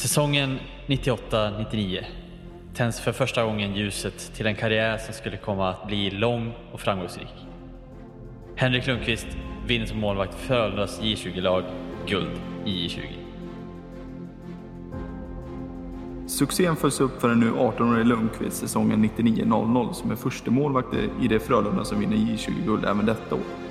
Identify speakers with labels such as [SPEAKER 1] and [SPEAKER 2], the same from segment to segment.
[SPEAKER 1] Säsongen 98-99 tänds för första gången ljuset till en karriär som skulle komma att bli lång och framgångsrik. Henrik Lundqvist vinner som målvakt Frölundas J20-lag guld i J20.
[SPEAKER 2] Succén följs upp för den nu 18-årige Lundqvist säsongen 99-00 som är första målvakt i det Frölunda som vinner J20-guld även detta år.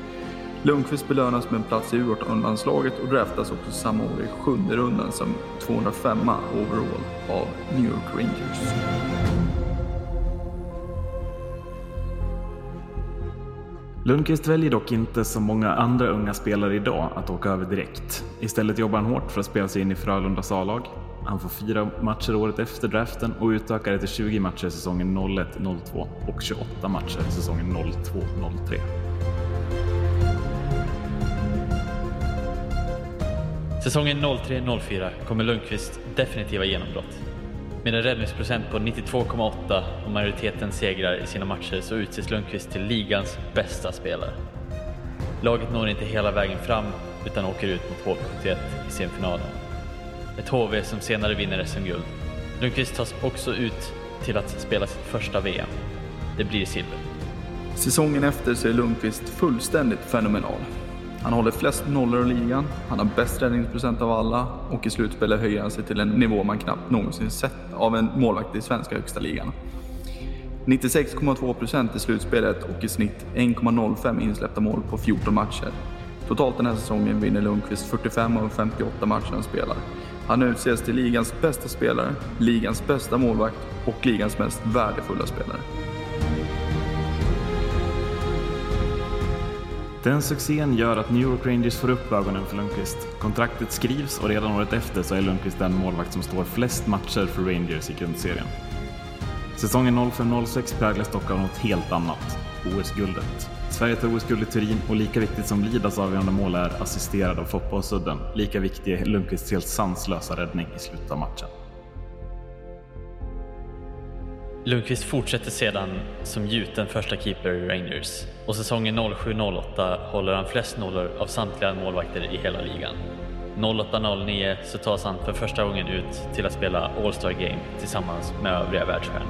[SPEAKER 2] Lundqvist belönas med en plats i U18-landslaget och draftas också samma år i sjunde rundan som 205 overall av New York Rangers.
[SPEAKER 3] Lundqvist väljer dock inte som många andra unga spelare idag att åka över direkt. Istället jobbar han hårt för att spela sig in i Frölundas A-lag. Han får fyra matcher året efter draften och utökar det till 20 matcher säsongen 01-02 och 28 matcher säsongen 02-03.
[SPEAKER 1] Säsongen 03-04 kommer Lundqvist definitiva genombrott. Med en räddningsprocent på 92,8 och majoriteten segrar i sina matcher så utses Lundqvist till ligans bästa spelare. Laget når inte hela vägen fram utan åker ut mot HV71 i semifinalen. Ett HV som senare vinner SM-guld. Lundqvist tas också ut till att spela sitt första VM. Det blir silver.
[SPEAKER 2] Säsongen efter så är Lundqvist fullständigt fenomenal. Han håller flest nollor i ligan, han har bäst räddningsprocent av alla och i slutspelet höjer han sig till en nivå man knappt någonsin sett av en målvakt i svenska högsta ligan. 96,2 procent i slutspelet och i snitt 1,05 insläppta mål på 14 matcher. Totalt den här säsongen vinner Lundqvist 45 av 58 matcher han spelar. Han utses till ligans bästa spelare, ligans bästa målvakt och ligans mest värdefulla spelare.
[SPEAKER 3] Den succén gör att New York Rangers får upp ögonen för Lundqvist. Kontraktet skrivs och redan året efter så är Lundqvist den målvakt som står flest matcher för Rangers i grundserien. Säsongen 05-06 präglas dock av något helt annat, OS-guldet. Sverige tar OS-guld i Turin och lika viktigt som Lidas avgörande mål är assisterad av Foppa och Sudden, lika viktig är Lundqvists helt sanslösa räddning i slutet av matchen.
[SPEAKER 1] Lundqvist fortsätter sedan som gjuten första keeper i Rangers och säsongen 07-08 håller han flest nollor av samtliga målvakter i hela ligan. 08-09 så tas han för första gången ut till att spela All-Star Game tillsammans med övriga världsstjärnor.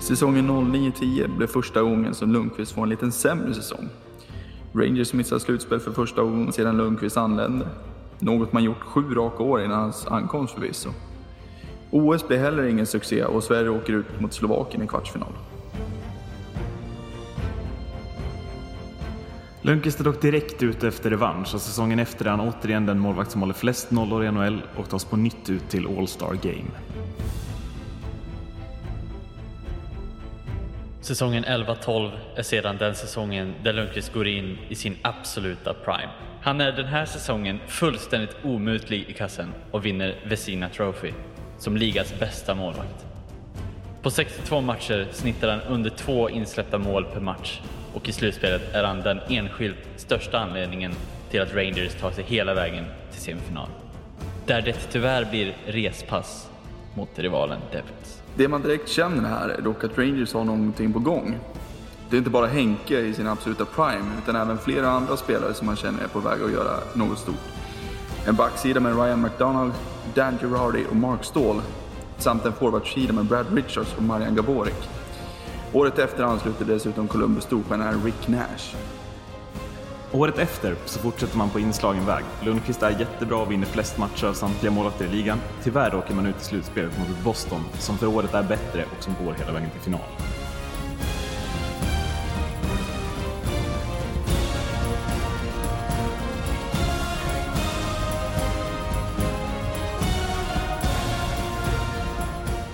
[SPEAKER 2] Säsongen 09-10 blev första gången som Lundqvist får en liten sämre säsong. Rangers missar slutspel för första gången sedan Lundqvist anlände. Något man gjort sju raka år innan hans ankomst förvisso. OS blir heller ingen succé och Sverige åker ut mot Slovakien i kvartsfinal.
[SPEAKER 3] Lundqvist är dock direkt ute efter revansch och säsongen efter är han återigen den målvakt som håller flest nollor i NHL och tas på nytt ut till All-Star Game.
[SPEAKER 1] Säsongen 11-12 är sedan den säsongen där Lundqvist går in i sin absoluta prime. Han är den här säsongen fullständigt omutlig i kassen och vinner Vesina Trophy som ligans bästa målvakt. På 62 matcher snittar han under två insläppta mål per match och i slutspelet är han den enskilt största anledningen till att Rangers tar sig hela vägen till semifinal. Där det tyvärr blir respass mot rivalen Devils.
[SPEAKER 2] Det man direkt känner här är dock att Rangers har någonting på gång. Det är inte bara Henke i sin absoluta prime, utan även flera andra spelare som man känner är på väg att göra något stort. En backsida med Ryan McDonald, Dan Girardi och Mark Ståhl samt en forwardskida med Brad Richards och Marian Gaborik. Året efter ansluter dessutom Columbus storstjärna Rick Nash.
[SPEAKER 3] Året efter så fortsätter man på inslagen väg. Lundqvist är jättebra och vinner flest matcher av samtliga målvakter i ligan. Tyvärr åker man ut i slutspelet mot ett Boston som för året är bättre och som går hela vägen till final.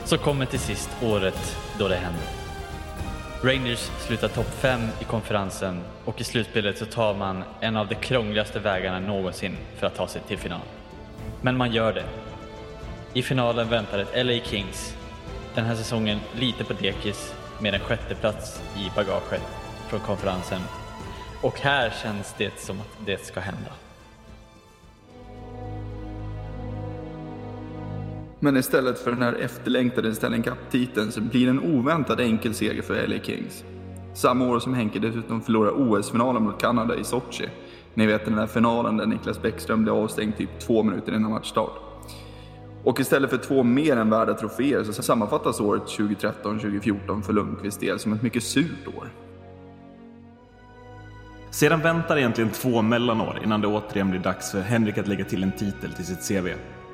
[SPEAKER 1] Så kommer till sist året då det händer. Rangers slutar topp 5 i konferensen och i slutspelet så tar man en av de krångligaste vägarna någonsin för att ta sig till final. Men man gör det. I finalen väntar ett LA Kings. Den här säsongen lite på dekis med en sjätteplats i bagaget från konferensen. Och här känns det som att det ska hända.
[SPEAKER 2] Men istället för den här efterlängtade Stanley Cup-titeln så blir det en oväntad enkel seger för LA Kings. Samma år som Henke dessutom förlorar OS-finalen mot Kanada i Sochi Ni vet den där finalen där Niklas Bäckström blev avstängd typ två minuter innan matchstart. Och istället för två mer än värda troféer så sammanfattas året 2013-2014 för Lundqvists del som ett mycket surt år.
[SPEAKER 3] Sedan väntar egentligen två mellanår innan det återigen blir dags för Henrik att lägga till en titel till sitt CV.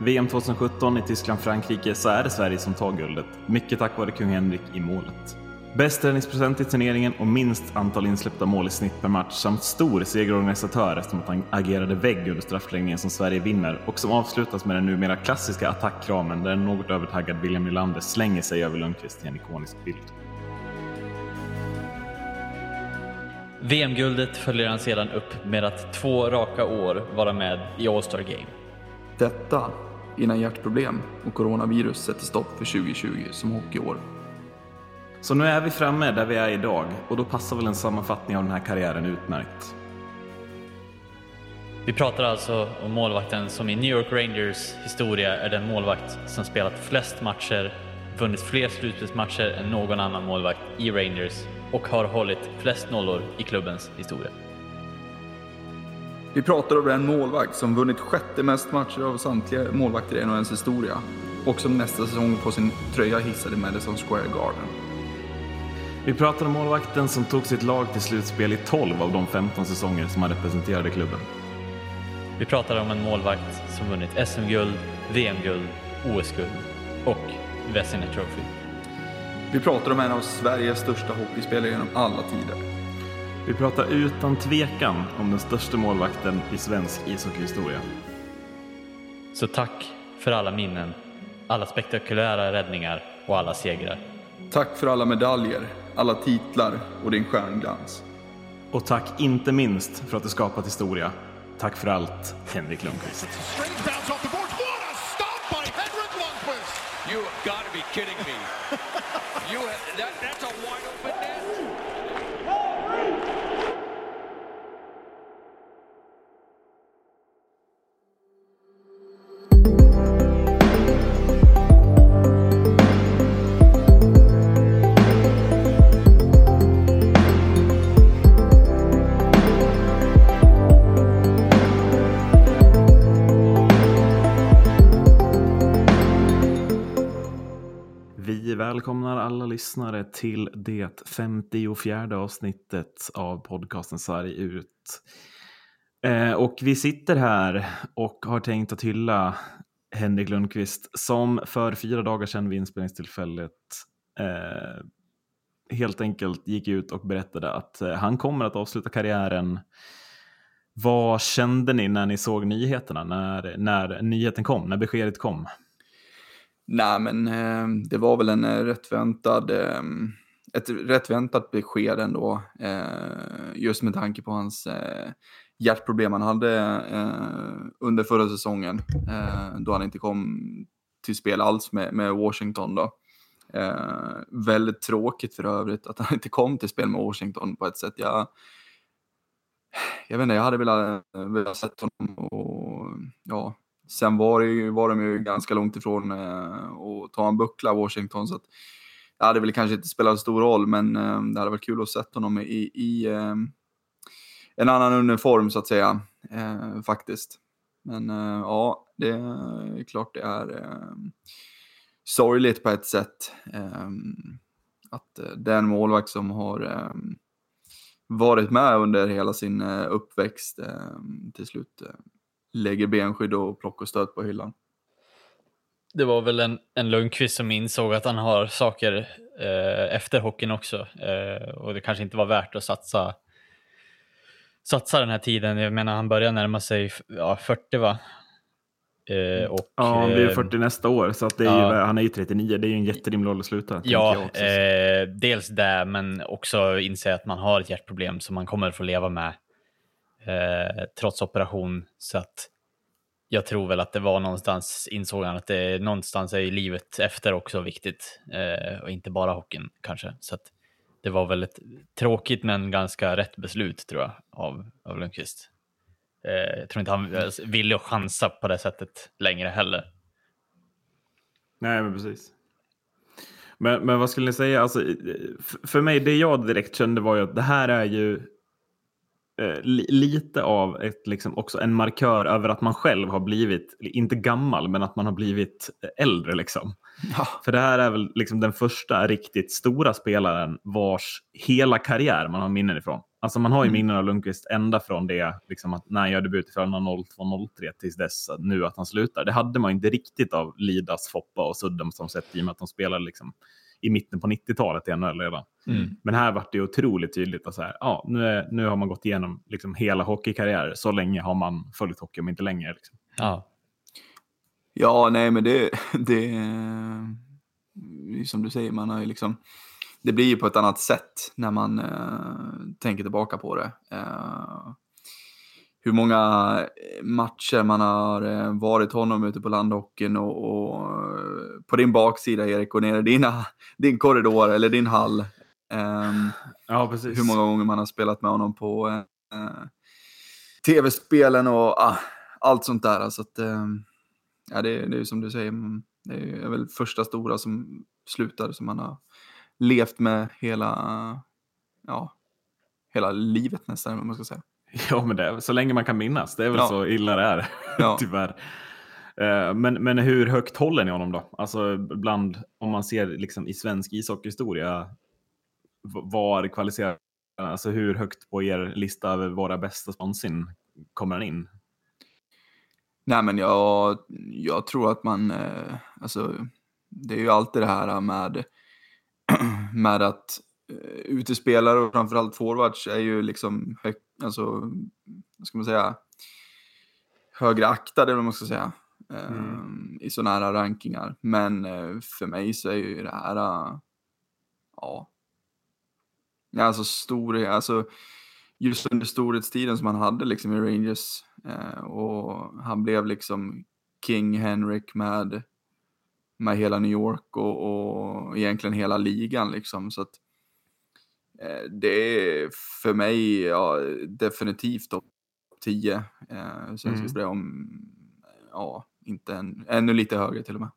[SPEAKER 3] VM 2017 i Tyskland-Frankrike så är det Sverige som tar guldet, mycket tack vare kung Henrik i målet. Bäst räddningsprocent i turneringen och minst antal insläppta mål i snitt per match samt stor segerorganisatör eftersom att han agerade vägg under straffläggningen som Sverige vinner och som avslutas med den numera klassiska attackkramen där en något övertaggad William Nylander slänger sig över Lundqvist i en ikonisk bild.
[SPEAKER 1] VM-guldet följer han sedan upp med att två raka år vara med i All-Star Game.
[SPEAKER 2] Detta innan hjärtproblem och coronavirus sätter stopp för 2020 som hockeyår.
[SPEAKER 3] Så nu är vi framme där vi är idag och då passar väl en sammanfattning av den här karriären utmärkt.
[SPEAKER 1] Vi pratar alltså om målvakten som i New York Rangers historia är den målvakt som spelat flest matcher, vunnit fler slutspelsmatcher än någon annan målvakt i Rangers och har hållit flest nollor i klubbens historia.
[SPEAKER 2] Vi pratar om en målvakt som vunnit sjätte mest matcher av samtliga målvakter i NHLs historia och som nästa säsong på sin tröja hissade Madison Square Garden.
[SPEAKER 3] Vi pratar om målvakten som tog sitt lag till slutspel i 12 av de 15 säsonger som han representerade klubben.
[SPEAKER 1] Vi pratar om en målvakt som vunnit SM-guld, VM-guld, OS-guld och Vezina Trophy.
[SPEAKER 2] Vi pratar om en av Sveriges största hockeyspelare genom alla tider.
[SPEAKER 3] Vi pratar utan tvekan om den största målvakten i svensk ishockeyhistoria.
[SPEAKER 1] Så tack för alla minnen, alla spektakulära räddningar och alla segrar.
[SPEAKER 2] Tack för alla medaljer, alla titlar och din stjärnglans.
[SPEAKER 3] Och tack inte minst för att du skapat historia. Tack för allt, Henrik Lundqvist.
[SPEAKER 4] You have got to be kidding me. You have, that, that's a wide open net.
[SPEAKER 3] Lyssnare till det 54 avsnittet av podcasten Sarg ut. Eh, och vi sitter här och har tänkt att hylla Henrik Lundqvist som för fyra dagar sedan vid inspelningstillfället eh, helt enkelt gick ut och berättade att eh, han kommer att avsluta karriären. Vad kände ni när ni såg nyheterna, när, när nyheten kom, när beskedet kom?
[SPEAKER 2] Nej, men eh, det var väl en eh, rätt väntad, eh, ett rätt väntat besked ändå. Eh, just med tanke på hans eh, hjärtproblem han hade eh, under förra säsongen. Eh, då han inte kom till spel alls med, med Washington. Då. Eh, väldigt tråkigt för övrigt att han inte kom till spel med Washington på ett sätt. Jag, jag vet inte, jag hade velat, eh, velat sett honom och ja, Sen var, det ju, var de ju ganska långt ifrån eh, att ta en buckla, Washington. Så att, det hade väl kanske inte spelat stor roll, men eh, det hade varit kul att se honom i, i eh, en annan uniform så att säga, eh, faktiskt. Men eh, ja, det är klart det är eh, sorgligt på ett sätt. eh, att eh, den målvakt som har eh, varit med under hela sin eh, uppväxt eh, till slut eh, lägger benskydd och plock och stöt på hyllan.
[SPEAKER 1] Det var väl en, en Lundqvist som insåg att han har saker eh, efter hockeyn också. Eh, och det kanske inte var värt att satsa, satsa den här tiden. Jag menar, han börjar närma sig ja, 40 va? Eh, och,
[SPEAKER 3] Ja, han blir
[SPEAKER 1] eh,
[SPEAKER 3] 40 nästa år, så att det är
[SPEAKER 1] ja.
[SPEAKER 3] ju, han är ju 39. Det är ju en jätterimlig ålder att sluta.
[SPEAKER 1] Ja,
[SPEAKER 3] också.
[SPEAKER 1] eh, dels det, men också inse att man har ett hjärtproblem som man kommer få leva med eh, trots operation. Så att jag tror väl att det var någonstans, insåg han att det någonstans är ju livet efter också viktigt eh, och inte bara hockeyn kanske. Så att det var väl ett tråkigt men ganska rätt beslut tror jag av, av Lundqvist. Eh, jag tror inte han eh, ville chansa på det sättet längre heller.
[SPEAKER 3] Nej, men precis. Men, men vad skulle ni säga? Alltså, för mig, det jag direkt kände var ju att det här är ju lite av ett, liksom, också en markör över att man själv har blivit, inte gammal, men att man har blivit äldre. Liksom.
[SPEAKER 2] Ja.
[SPEAKER 3] För det här är väl liksom den första riktigt stora spelaren vars hela karriär man har minnen ifrån. Alltså man har ju
[SPEAKER 2] Mm.
[SPEAKER 3] minnen av Lundqvist ända från det, liksom att när han gör debut i Frölunda 02-03 tills dess nu att han slutar. Det hade man inte riktigt av Lidas, Foppa och Suddem som sett i och med att de spelade liksom i mitten på 90-talet i NHL redan.
[SPEAKER 1] Mm.
[SPEAKER 3] Men här var det otroligt tydligt att så här, ja, nu, är, nu har man gått igenom liksom hela hockeykarriär. Så länge har man följt hockey, om inte längre. Liksom.
[SPEAKER 1] Ja.
[SPEAKER 2] Ja, nej, men det, det, är som du säger, man har ju liksom, det blir ju på ett annat sätt när man eh, tänker tillbaka på det. Eh, hur många matcher man har eh, varit honom ute på landhockeyn och, och eh, på din baksida Erik och nere i dina, din korridor eller din hall. Ehm,
[SPEAKER 3] Ja, precis.
[SPEAKER 2] hur många gånger man har spelat med honom på eh, tv-spelen och ah, allt sånt där. Så att, eh, ja, det, det är som du säger, mm, det är väl första stora som slutar som man har levt med hela, ja, hela livet nästan, man ska säga.
[SPEAKER 3] Ja, men det är, så länge man kan minnas. Det är väl
[SPEAKER 2] Ja.
[SPEAKER 3] så illa det är,
[SPEAKER 2] Ja.
[SPEAKER 3] tyvärr. Eh, Men, men hur högt håller ni honom då? Alltså bland, om man ser liksom i svensk ishockeyhistoria, var kvalificerar Alltså hur högt på er lista över våra bästa någonsin kommer han in?
[SPEAKER 2] Nej, men jag, jag tror att man, eh, alltså, det är ju alltid det här med, med att eh, utespelare och framförallt forwards är ju liksom hög, alltså, vad ska man säga, högre aktade, eller man ska säga, eh, i sådana här rankingar. Men eh, för mig så är ju det här, eh, ja, alltså stor, alltså just under storhetstiden som han hade liksom i Rangers och han blev liksom King Henrik med, med hela New York och, och egentligen hela ligan liksom. Så att det är för mig ja, definitivt topp 10 eh, svenska
[SPEAKER 3] Mm.
[SPEAKER 2] spelare om ja, inte en, ännu lite högre till och med.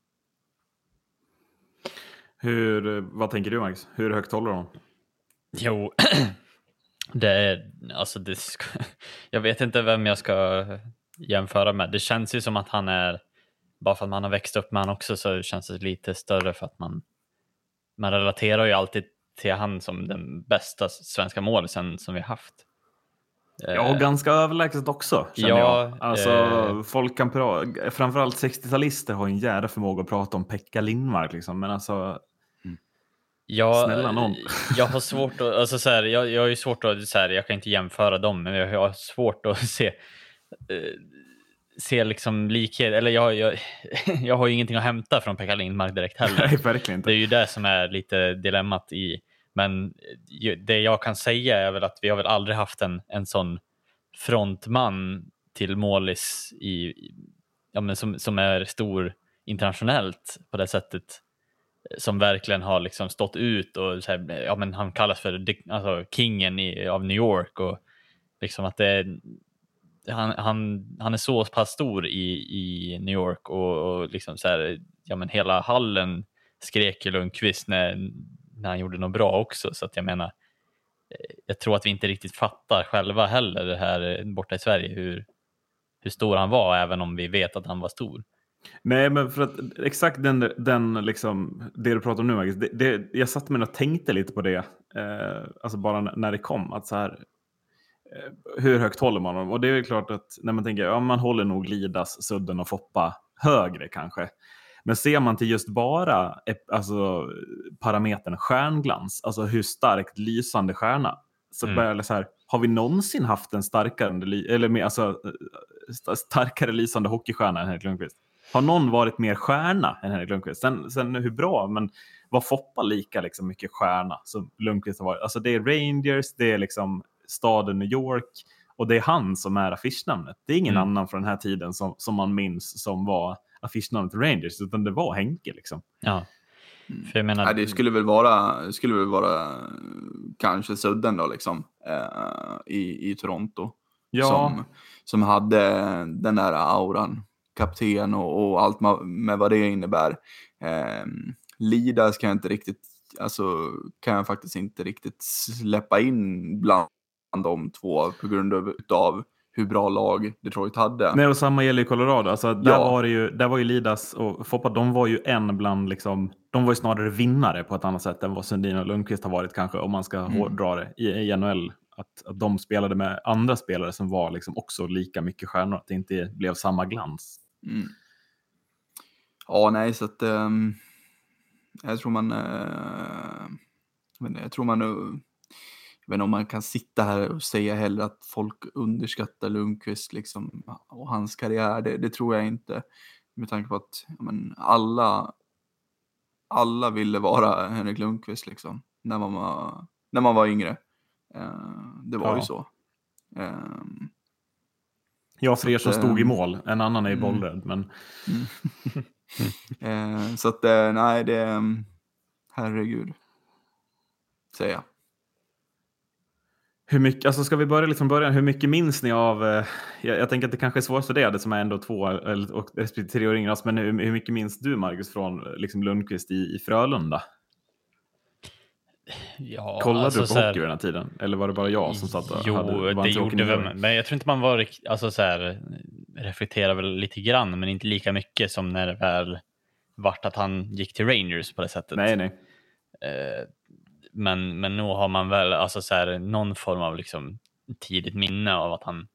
[SPEAKER 3] Hur, vad tänker du Max? Hur högt håller du honom?
[SPEAKER 1] Jo, det är alltså det, sk- jag vet inte vem jag ska jämföra med. Det känns ju som att han är, bara för att man har växt upp med han också så känns det lite större för att man, man relaterar ju alltid till han som den bästa svenska målisen som vi har haft.
[SPEAKER 3] Ja, och ganska överlägset också. Känner
[SPEAKER 1] Ja,
[SPEAKER 3] jag. Alltså,
[SPEAKER 1] eh,
[SPEAKER 3] folk kan pra- framförallt 60-talister har en jävla förmåga att prata om Pekka Lindmark. Liksom. Men alltså,
[SPEAKER 1] Ja,
[SPEAKER 3] Snälla nån.
[SPEAKER 1] jag har svårt att, alltså så här, jag, jag har ju svårt att, så här, jag kan inte jämföra dem, men jag har svårt att se, eh, se liksom likhet, eller jag, jag, jag har ju ingenting att hämta från Pekka Lindmark direkt heller.
[SPEAKER 3] nej, verkligen inte.
[SPEAKER 1] Det är ju det som är lite dilemmat i, men det jag kan säga är väl att vi har väl aldrig haft en, en sån frontman till målis i, ja, men som, som är stor internationellt på det sättet som verkligen har liksom stått ut och så här, ja, men han kallas för alltså, kingen i, av New York och liksom att det är, han, han, han är så pass stor i, i New York och, och liksom så här, ja, men hela hallen skrek ju Lundqvist när, när han gjorde något bra också så att jag menar eh, jag tror att vi inte riktigt fattar själva heller det här eh, borta i Sverige hur, hur stor han var även om vi vet att han var stor.
[SPEAKER 3] Nej, men för att exakt den, den liksom, det du pratar om nu, Marcus, det, det, jag satt mig och tänkte lite på det, eh, alltså bara när det kom, att så här, hur högt håller man dem? Och det är väl klart att när man tänker, ja man håller nog Lidas, Sudden och Foppa högre kanske. Men ser man till just bara alltså, parametern stjärnglans, alltså hur starkt lysande stjärna, så
[SPEAKER 1] Mm.
[SPEAKER 3] börjar det så här, har vi någonsin haft en starkare, eller mer, alltså, eh, st- starkare lysande hockeystjärna än Henrik Lundqvist? Har någon varit mer stjärna än Henrik Lundqvist? Sen, sen hur bra, men var Foppa lika liksom mycket stjärna som Lundqvist har varit? Alltså det är Rangers, det är liksom staden New York och det är han som är affischnamnet. Det är ingen
[SPEAKER 1] Mm.
[SPEAKER 3] annan från den här tiden som, som man minns som var affischnamnet Rangers, utan det var Henke liksom.
[SPEAKER 1] Ja. För jag menar,
[SPEAKER 2] Nej, det skulle väl vara, skulle väl vara eh, kanske Sudden då liksom eh, i, i Toronto.
[SPEAKER 3] Ja,
[SPEAKER 2] Som, som hade den där auran, kapten och, och allt ma- med vad det innebär. Eh, Lidas kan jag inte riktigt, alltså kan jag faktiskt inte riktigt släppa in bland de två på grund av hur bra lag Detroit hade.
[SPEAKER 3] Nej, och samma gäller ju Colorado. Alltså, där,
[SPEAKER 2] Ja.
[SPEAKER 3] var det ju, där var ju Lidas och Foppa, de var ju en bland, liksom, de var ju snarare vinnare på ett annat sätt än vad Sundin och Lundqvist har varit kanske, om man ska
[SPEAKER 2] Mm.
[SPEAKER 3] hårdra det, i, i NHL. Att, att de spelade med andra spelare som var liksom också lika mycket stjärnor, att det inte blev samma glans.
[SPEAKER 2] Mm. Ja, nej, så att ehm, jag tror man, eh, jag, inte, jag tror man, eh, inte om man kan sitta här och säga heller att folk underskattar Lundqvist liksom, och hans karriär. Det, det tror jag inte. Med tanke på att men, alla, alla ville vara Henrik Lundqvist liksom, när man var, när man var yngre. Eh, det var
[SPEAKER 3] Ja.
[SPEAKER 2] ju så. Ehm,
[SPEAKER 3] Ja, för er som
[SPEAKER 2] att,
[SPEAKER 3] stod i
[SPEAKER 2] ehm,
[SPEAKER 3] mål, en annan är i
[SPEAKER 2] mm.
[SPEAKER 3] bollrädd, men
[SPEAKER 2] Eh, så att eh, nej, det mm, herregud. Säger jag.
[SPEAKER 3] Hur mycket, alltså ska vi börja liksom början, hur mycket minns ni av, eh, jag, jag tänker att det kanske är svårt för det, det som är ändå två eller, och respektive tre år yngre, alltså, men hur, hur mycket minns du Marcus från liksom Lundqvist i, i Frölunda?
[SPEAKER 1] Ja,
[SPEAKER 3] Kollade
[SPEAKER 1] alltså
[SPEAKER 3] du på
[SPEAKER 1] så här-
[SPEAKER 3] hockey vid den här tiden? Eller var det bara jag som satt och
[SPEAKER 1] Jo,
[SPEAKER 3] hade,
[SPEAKER 1] det gjorde vi. Men jag tror inte man var alltså så här, reflekterar väl lite grann, men inte lika mycket som när det väl vart att han gick till Rangers på det sättet.
[SPEAKER 3] Nej, nej.
[SPEAKER 1] Eh, men, men nog har man väl alltså så här, någon form av liksom tidigt minne av att han,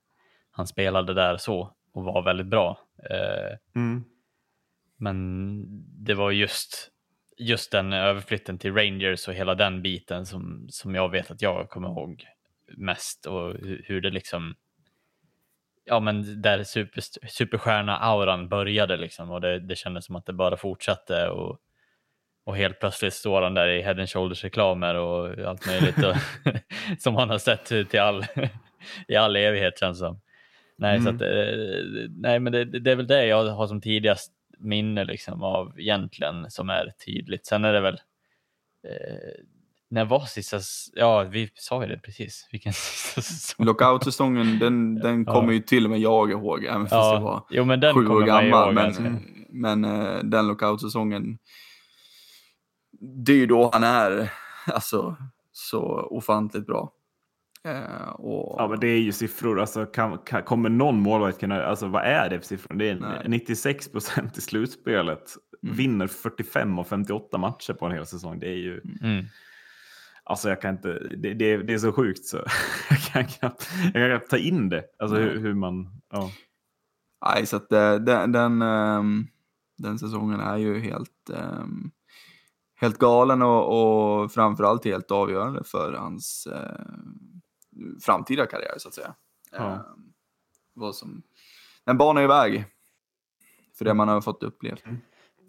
[SPEAKER 1] han spelade där så och var väldigt bra. Eh,
[SPEAKER 3] Mm.
[SPEAKER 1] men det var just, just den överflytten till Rangers och hela den biten som, som jag vet att jag kommer ihåg mest och hur, hur det liksom Ja men där super, superstjärna-auran började liksom och det, det kändes som att det bara fortsatte och, och helt plötsligt står han där i Head and Shoulders-reklamer och allt möjligt och, som han har sett till all, i all evighet känns som. Nej, så
[SPEAKER 3] Mm.
[SPEAKER 1] att, eh, nej men det, det är väl det jag har som tidigast minne liksom av egentligen som är tydligt. Sen är det väl eh, när var sista, ja vi sa ju det precis, vilken sista säsong.
[SPEAKER 2] Lockout-säsongen, den, den
[SPEAKER 1] Ja.
[SPEAKER 2] kommer ju till och med jag ihåg, även fast jag var
[SPEAKER 1] Ja, jo men den
[SPEAKER 2] sju år gammal. Men,
[SPEAKER 1] alltså.
[SPEAKER 2] men eh, den lockout-säsongen, det är ju då han är alltså, så ofantligt bra. Eh, och,
[SPEAKER 3] Ja, men det är ju siffror. Alltså, kan, kan, kommer någon målvakt kunna... Alltså, vad är det för siffror? Det är
[SPEAKER 2] Nej.
[SPEAKER 3] 96 procent i slutspelet.
[SPEAKER 2] Mm.
[SPEAKER 3] Vinner 45 och 58 matcher på en hel säsong. Det är ju...
[SPEAKER 1] Mm.
[SPEAKER 3] Alltså jag kan inte... Det, det, det är så sjukt så jag kan knappt, jag kan knappt ta in det. Alltså hur, hur man... Ja.
[SPEAKER 2] Nej, så att eh, den, den, ehm, den säsongen är ju helt, ehm, helt galen och, och framförallt helt avgörande för hans eh, framtida karriär så att säga.
[SPEAKER 3] Ja.
[SPEAKER 2] Vad som, den banar iväg för det man har fått upplevt.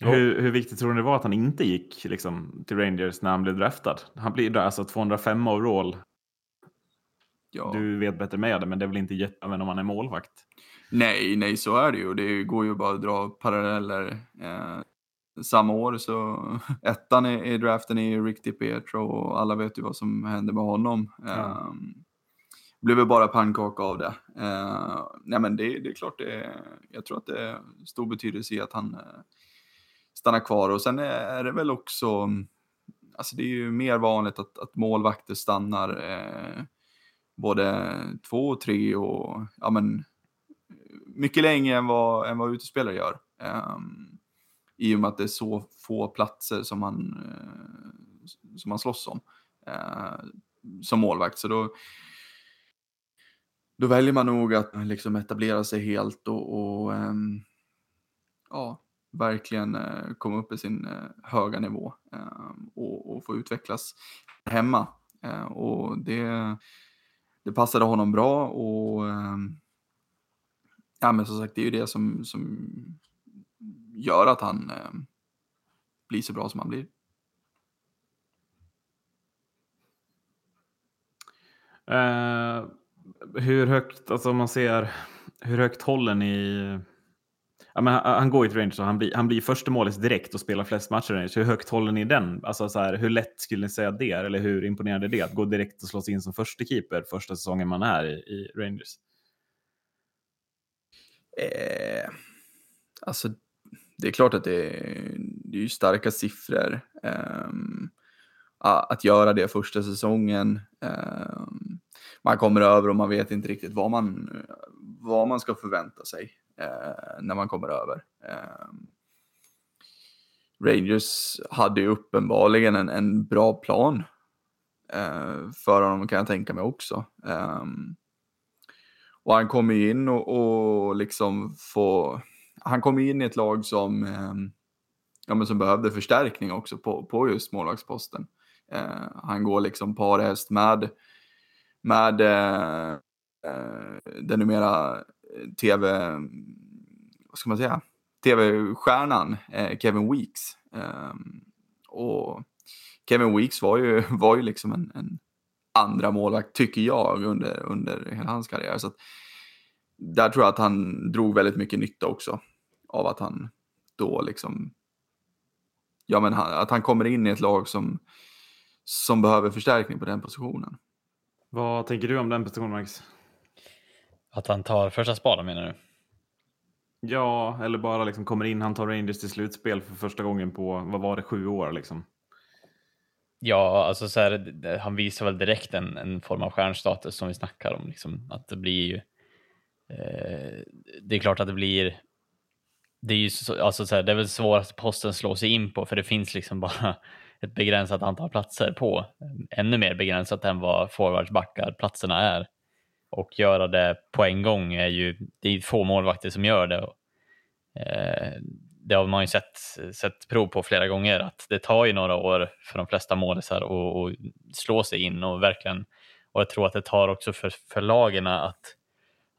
[SPEAKER 3] Hur, hur viktigt tror ni det var att han inte gick liksom, till Rangers när han blev draftad? Han blir där, alltså 205 overall.
[SPEAKER 2] Ja.
[SPEAKER 3] Du vet bättre med det, men det är väl inte jätte... Men om han är målvakt.
[SPEAKER 2] Nej, nej, så är det ju. Det går ju bara att dra paralleller. Eh, samma år så ettan i, i draften är ju Rick DiPietro och alla vet ju vad som hände med honom. Eh,
[SPEAKER 3] Ja.
[SPEAKER 2] Blev ju bara pannkaka av det. Eh, nej men det, det är klart det jag tror att det är stor betydelse i att han eh, stannar kvar och sen är, det väl också, alltså det är ju mer vanligt att, att målvakter stannar eh, både två och tre och ja men mycket längre än vad, än vad utespelare gör. Um, i och med att det är så få platser som man, eh, som han slåss om eh, som målvakt. Så då, då väljer man nog att eh, liksom etablera sig helt och, och ehm, ja, verkligen eh, komma upp i sin eh, höga nivå eh, och, och få utvecklas hemma. Eh, och det, det passade honom bra och ehm, ja, men som sagt, det är ju det som, som gör att han eh, blir så bra som han blir.
[SPEAKER 3] Eh, hur högt, alltså om man ser, hur högt håller ni? Ja, men han, han går ju till Rangers och han blir, han blir första målis direkt och spelar flest matcher i Rangers. Hur högt håller ni den? Alltså så här, hur lätt skulle ni säga det? Eller hur imponerande är det att gå direkt och slå sig in som första keeper första säsongen man är i, i Rangers?
[SPEAKER 2] Eh, alltså, det är klart att det är, det är starka siffror. Um, att göra det första säsongen. Um, man kommer över och man vet inte riktigt vad man, vad man ska förvänta sig uh, när man kommer över. Um, Rangers hade ju uppenbarligen en, en bra plan uh, för honom kan jag tänka mig också. Um, och han kommer in och, och liksom få, han kom in i ett lag som, ehm, ja, men som behövde förstärkning också på, på just målvaktsposten. Eh, han går liksom parhäst med, med eh, eh den numera eh, tv, vad ska man säga, tv-stjärnan Kevin Weeks. Ehm, och Kevin Weeks var ju, var ju liksom en, en andra målvakt, tycker jag, under, under hela hans karriär. Så att, där tror jag att han drog väldigt mycket nytta också av att han då liksom, ja men han, att han kommer in i ett lag som, som behöver förstärkning på den positionen.
[SPEAKER 3] Vad tänker du om den positionen Max?
[SPEAKER 1] Att han tar första spaden menar du?
[SPEAKER 3] Ja, eller bara liksom kommer in, han tar Rangers till slutspel för första gången på, vad var det, sju år liksom?
[SPEAKER 1] Ja, alltså så här, han visar väl direkt en, en form av stjärnstatus som vi snackar om. Liksom, att det blir ju, eh, Eh, det är klart att det blir, det är ju så, alltså så här, det är väl svårast posten slå sig in på för det finns liksom bara ett begränsat antal platser på. Eh, ännu mer begränsat än vad forwardsbackar platserna är. Och göra det på en gång är ju, det är få målvakter som gör det. Eh, det har man ju sett, sett prov på flera gånger att det tar ju några år för de flesta målisar att slå sig in och verkligen och jag tror att det tar också för, för lagen att,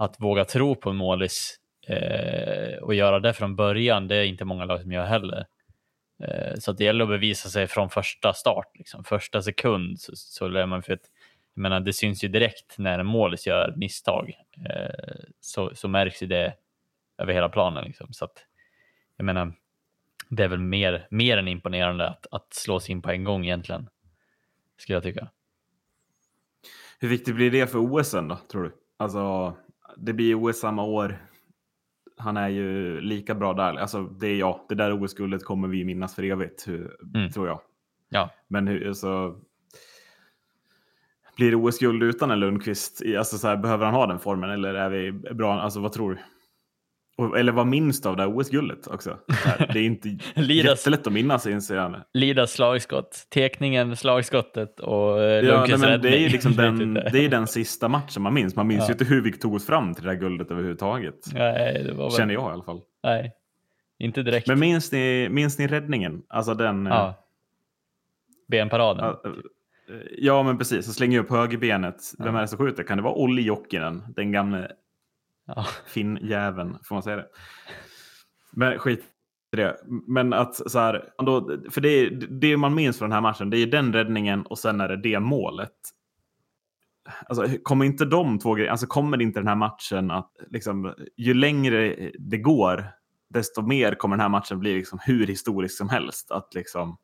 [SPEAKER 1] att våga tro på en målis eh, och göra det från början. Det är inte många lag som gör heller. Eh, så det gäller att bevisa sig från första start, liksom. första sekund så, så lär man för att jag menar, det syns ju direkt när en målis gör misstag eh, så, så märks ju det över hela planen. Liksom. Så att, jag menar, det är väl mer, mer än imponerande att, att slå sig in på en gång egentligen, skulle jag tycka.
[SPEAKER 3] Hur viktigt blir det för OS sen då, tror du? Alltså, det blir OS samma år. Han är ju lika bra där. Alltså, det är ja, det där OS-guldet kommer vi minnas för evigt, hur, mm. tror jag.
[SPEAKER 1] Ja.
[SPEAKER 3] Men hur, alltså, blir det OS-guld utan en Lundqvist? Alltså, så här, behöver han ha den formen eller är vi bra? Alltså, vad tror du? Eller vad minns du av det här OS-guldet också? Det är inte jättelätt att minnas inser jag.
[SPEAKER 1] Lidas slagskott, tekningen, slagskottet och eh,
[SPEAKER 3] ja, nej, men Det är liksom den, det är den sista matchen man minns. Man minns ja. ju inte hur vi tog oss fram till det här guldet överhuvudtaget.
[SPEAKER 1] Nej, det var väl...
[SPEAKER 3] Känner jag i alla fall.
[SPEAKER 1] Nej, inte direkt.
[SPEAKER 3] Men minns ni, minns ni räddningen? Alltså den...
[SPEAKER 1] Ja. Eh, Benparaden.
[SPEAKER 3] Ja, eh, ja, men precis. Så slänger jag upp högerbenet. Vem är det som skjuter? Kan det vara Olli Jokinen? Den gamle Ja. Finnjäveln, får man säga det? Men skit i det. Men att så här, ändå, för det, det man minns från den här matchen, det är den räddningen och sen är det det målet. Alltså, kommer inte de två grejerna, alltså kommer inte den här matchen att liksom, ju längre det går, desto mer kommer den här matchen bli liksom hur historisk som helst. Att liksom,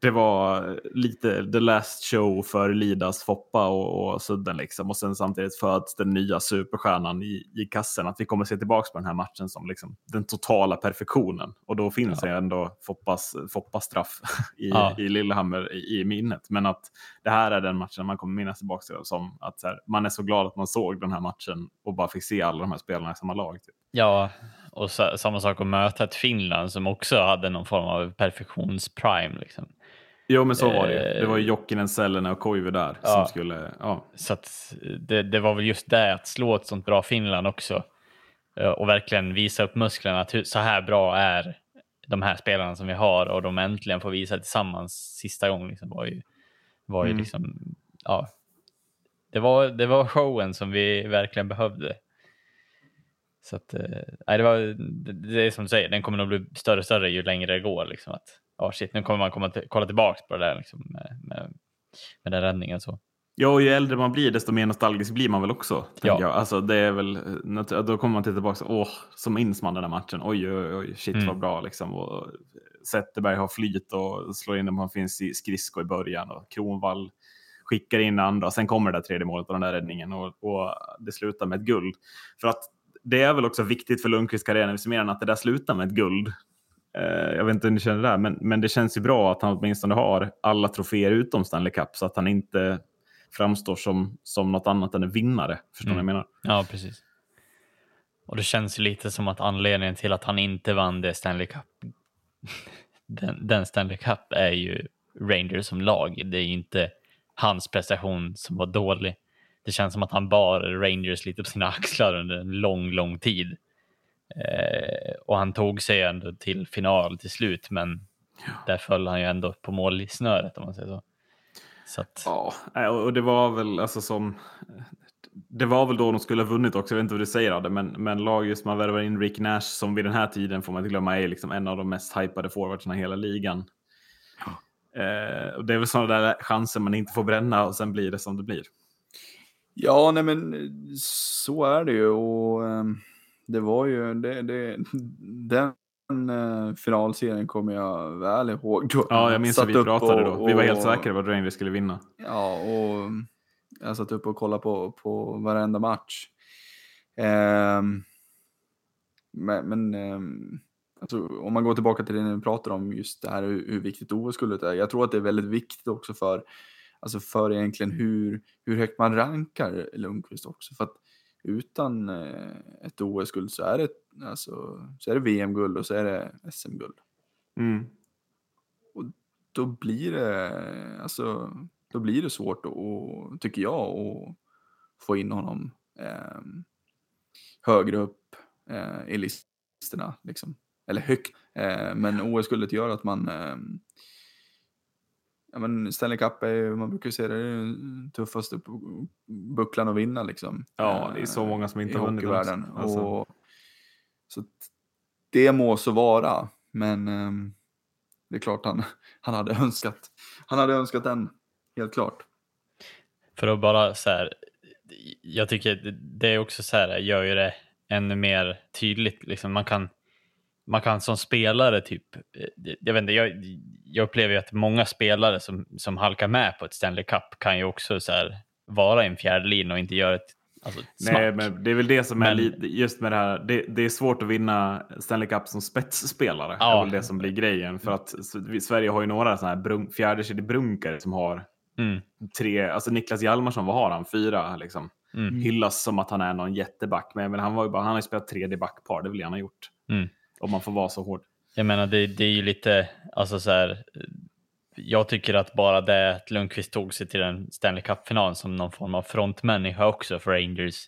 [SPEAKER 3] det var lite the last show för Lidas Foppa och, och Sudden liksom. Och sen samtidigt föds den nya superstjärnan i, i kassen. Att vi kommer se tillbaka på den här matchen som liksom den totala perfektionen. Och då finns ja. det ändå Foppas, Foppas straff i, ja. i Lillehammer i, i, minnet. Men att det här är den matchen man kommer minnas tillbaka till som att här, man är så glad att man såg den här matchen och bara fick se alla de här spelarna i samma lag. Typ.
[SPEAKER 1] Ja, och så, samma sak att möta ett Finland som också hade någon form av perfektionsprime. Liksom.
[SPEAKER 3] Jo, men så var det ju. Det var ju eh, Jokinen, Sellene och Koivu där ja. som skulle... Ja.
[SPEAKER 1] Så det, det, var väl just det, att slå ett sånt bra Finland också eh, och verkligen visa upp musklerna. Att så här bra är de här spelarna som vi har och de äntligen får visa tillsammans sista gången. Liksom, var ju, var ju mm. liksom, ja, det var, det var showen som vi verkligen behövde. Så att, eh, det, var, det, det är som du säger, den kommer nog bli större och större ju längre det går. Liksom, att, oh shit, nu kommer man komma kolla tillbaka på det där liksom, med, med, med den räddningen. Så.
[SPEAKER 3] Ja, och ju äldre man blir desto mer nostalgisk blir man väl också. Ja. Jag. Alltså, det är väl, då kommer man till tillbaka, åh, så minns man den här matchen. Oj, oj, oj, shit mm. vad bra liksom. Och Zetterberg har flyt och slår in den man finns i skridsko i början och Kronvall skickar in andra. Sen kommer det där tredje målet och den där räddningen och, och det slutar med ett guld. För att det är väl också viktigt för Lundqvists karriär, mer än att det där slutar med ett guld. Eh, jag vet inte hur ni känner det där, men, men det känns ju bra att han åtminstone har alla troféer utom Stanley Cup så att han inte framstår som, som något annat än en vinnare. Förstår
[SPEAKER 1] Mm.
[SPEAKER 3] ni vad jag menar?
[SPEAKER 1] Ja, precis. Och det känns ju lite som att anledningen till att han inte vann det Stanley Cup, den, den Stanley Cup är ju Rangers som lag. Det är ju inte hans prestation som var dålig. Det känns som att han bar Rangers lite på sina axlar under en lång, lång tid. Eh, och han tog sig ändå till final till slut, men där föll han ju ändå på målsnöret om man säger så. Så att,
[SPEAKER 3] Ja, nej, och det var väl alltså som... Det var väl då de skulle ha vunnit också, jag vet inte vad du säger Adde, men, men laget man värvar in Rick Nash som vid den här tiden får man inte glömma är liksom en av de mest hypade forwardsarna i hela ligan. Eh, och det är väl sådana där chanser man inte får bränna och sen blir det som det blir.
[SPEAKER 2] Ja, nej men eh, så är det ju och ehm, det var ju det, det, den uh, finalserien kommer jag väl ihåg. Då
[SPEAKER 3] Ja, jag minns att vi pratade
[SPEAKER 2] och-
[SPEAKER 3] då. Vi var helt säkra på att Rangers skulle vinna.
[SPEAKER 2] Ja, och jag satt upp och kollade på, på varenda match. Ehm, men men ehm, alltså, om man går tillbaka till det ni pratar om, just det här hur, hur viktigt OS-guldet är. Jag tror att det är väldigt viktigt också för, alltså för egentligen hur, hur högt man rankar Lundqvist också. För att utan eh, ett OS-guld så är det, alltså, så är det VM-guld och så är det SM-guld
[SPEAKER 3] Mm.
[SPEAKER 2] då blir det, alltså, då blir det svårt att, tycker jag, att få in honom eh, högre upp eh, i listorna. Liksom. Eller högt. Eh, men OS-guldet gör att man eh, Ja, men Stanley Cup är ju, man brukar ju säga det, är den tuffaste bu- bucklan att vinna liksom.
[SPEAKER 3] Ja, det är så många som inte
[SPEAKER 2] i
[SPEAKER 3] har vunnit den. Alltså.
[SPEAKER 2] Och, så det må så vara, men ehm, det är klart han, han hade önskat, han hade önskat den, helt klart.
[SPEAKER 1] För att bara så här, jag tycker det- det är också så här, gör ju det ännu mer tydligt. Liksom man, kan, man kan som spelare typ, eh, jag vet inte, jag, jag upplever ju att många spelare som, som halkar med på ett Stanley Cup kan ju också så här vara i en fjärde linje och inte göra ett alltså,
[SPEAKER 3] Nej, men det är väl det som är
[SPEAKER 1] Men-
[SPEAKER 3] just med det här. Det, det är svårt att vinna Stanley Cup som spetsspelare. Det är
[SPEAKER 1] Ja.
[SPEAKER 3] väl det som blir grejen. För att Sverige har ju några sådana här brun, fjärdekedjebrunkare som har
[SPEAKER 1] Mm,
[SPEAKER 3] tre, alltså Niklas Hjalmarsson, vad har han? Fyra liksom.
[SPEAKER 1] mm,
[SPEAKER 3] Hyllas som att han är någon jätteback. Men, men han, var ju bara, han har ju spelat tredje backpar, det det han har gjort.
[SPEAKER 1] mm.
[SPEAKER 3] Om man får vara så hård.
[SPEAKER 1] Jag menar, det, det är ju lite, alltså så här, jag tycker att bara det att Lundqvist tog sig till en Stanley Cup-final som någon form av frontmänniska också för Rangers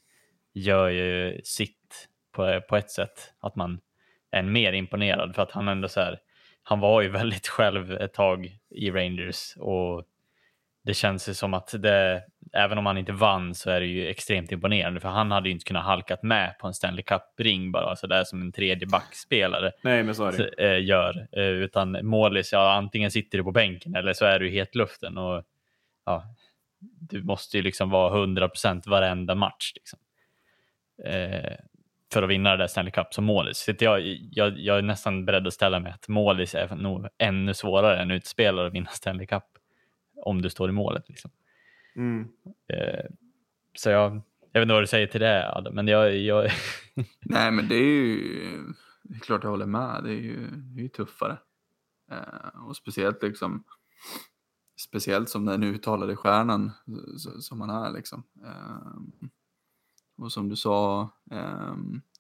[SPEAKER 1] gör ju sitt på, på ett sätt. Att man är än mer imponerad för att han ändå så här, han var ju väldigt själv ett tag i Rangers och det känns ju som att det, även om han inte vann så är det ju extremt imponerande för han hade ju inte kunnat halkat med på en Stanley Cup-ring bara så där som en tredje backspelare
[SPEAKER 3] Nej, men så är det.
[SPEAKER 1] eh, gör. Eh, utan målis, ja antingen sitter du på bänken eller så är du i hetluften. Och, ja, du måste ju liksom vara 100% varenda match. Liksom. Eh, för att vinna det där Stanley Cup som målis. Så jag, jag, jag är nästan beredd att ställa mig att målis är nog ännu svårare än utspelare att vinna Stanley Cup. Om du står i målet. Liksom.
[SPEAKER 3] Mm.
[SPEAKER 1] Eh, så jag, jag vet inte vad du säger till det Adam, men jag, jag
[SPEAKER 2] Nej, men det är ju, det är klart jag håller med, det är ju, det är ju tuffare. Eh, och speciellt liksom, speciellt som den uttalade stjärnan som han är liksom. Eh, och som du sa, eh,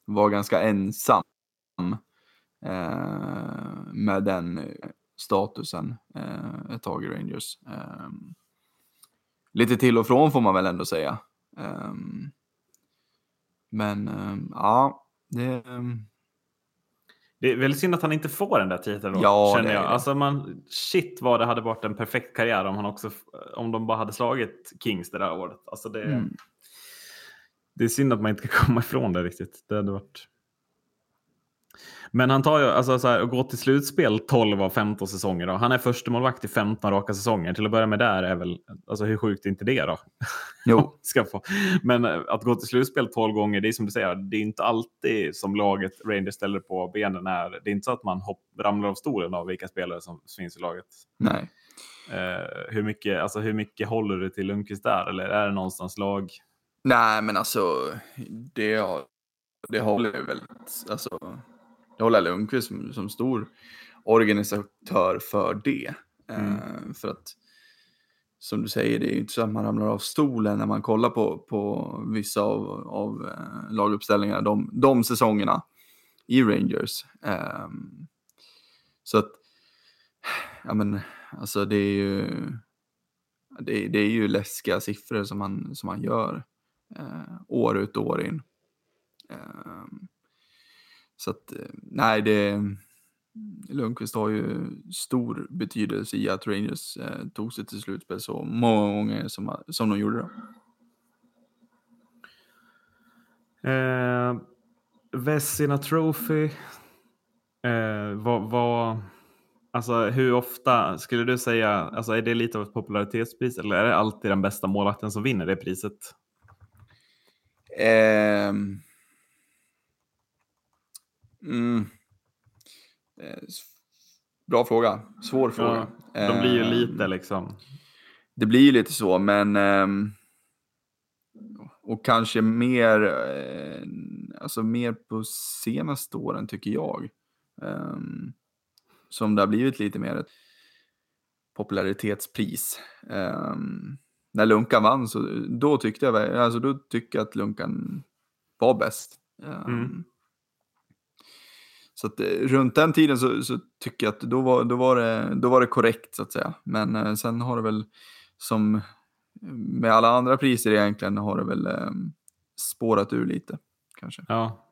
[SPEAKER 2] var ganska ensam eh, med den statusen eh, ett tag i Rangers. Eh, lite till och från får man väl ändå säga. Eh, men eh, ja, det... eh,
[SPEAKER 3] Det är väldigt synd att han inte får den där titeln då,
[SPEAKER 2] Ja,
[SPEAKER 3] känner jag. Alltså man, shit vad det hade varit en perfekt karriär om han också, om de bara hade slagit Kings det där året. Alltså det,
[SPEAKER 2] Mm.
[SPEAKER 3] det är synd att man inte kan komma ifrån det riktigt. Det hade varit... Men han tar ju, alltså så här, att gå till slutspel 12 av 15 säsonger då. Han är första målvakt i 15 raka säsonger. Till att börja med där är väl, alltså hur sjukt är inte det då?
[SPEAKER 2] Jo,
[SPEAKER 3] ska få. Men eh, att gå till slutspel 12 gånger, det är som du säger, det är inte alltid som laget Rangers ställer på benen. Är, det är inte så att man hopp, ramlar av stolen av vilka spelare som finns i laget.
[SPEAKER 2] nej.
[SPEAKER 3] Eh, hur, mycket, alltså, hur mycket håller du till Lundqvist där? Eller är det någonstans lag?
[SPEAKER 2] Nej, men alltså det, har- det håller jag väl, alltså håller Lundqvist som, som stor organisatör för det.
[SPEAKER 3] Mm.
[SPEAKER 2] Eh, för att som du säger, det är ju inte så att man ramlar av stolen när man kollar på, på vissa av, av eh, laguppställningarna de, de säsongerna i Rangers. Um, så att, ja men, alltså det är ju, det, det är ju läskiga siffror som man, som man gör eh, år ut och år in. Um, så att, eh, nej, det Lundqvist har ju stor betydelse i att Rangers eh, tog sig till slutspel så många gånger som, som de gjorde.
[SPEAKER 3] Eh, Vessina Trophy. Eh, vad, vad, alltså hur ofta skulle du säga, alltså är det lite av ett popularitetspris eller är det alltid den bästa målvakten som vinner det priset?
[SPEAKER 2] Eh, mm. Eh, bra fråga. Svår fråga.
[SPEAKER 3] Ja, de blir ju
[SPEAKER 2] Eh,
[SPEAKER 3] lite liksom.
[SPEAKER 2] Det blir ju lite så, men... ehm, och kanske mer, eh, alltså mer på senaste åren tycker jag. Ehm, som det har blivit lite mer ett popularitetspris. Ehm, när Lunkan vann så då tyckte jag, alltså då tyckte jag att Lunkan var bäst.
[SPEAKER 3] Mm.
[SPEAKER 2] Så att eh, runt den tiden så, så tycker jag att då var, då, var det, då var det korrekt så att säga. Men eh, sen har det väl som med alla andra priser egentligen har det väl eh, spårat ur lite kanske.
[SPEAKER 3] Ja.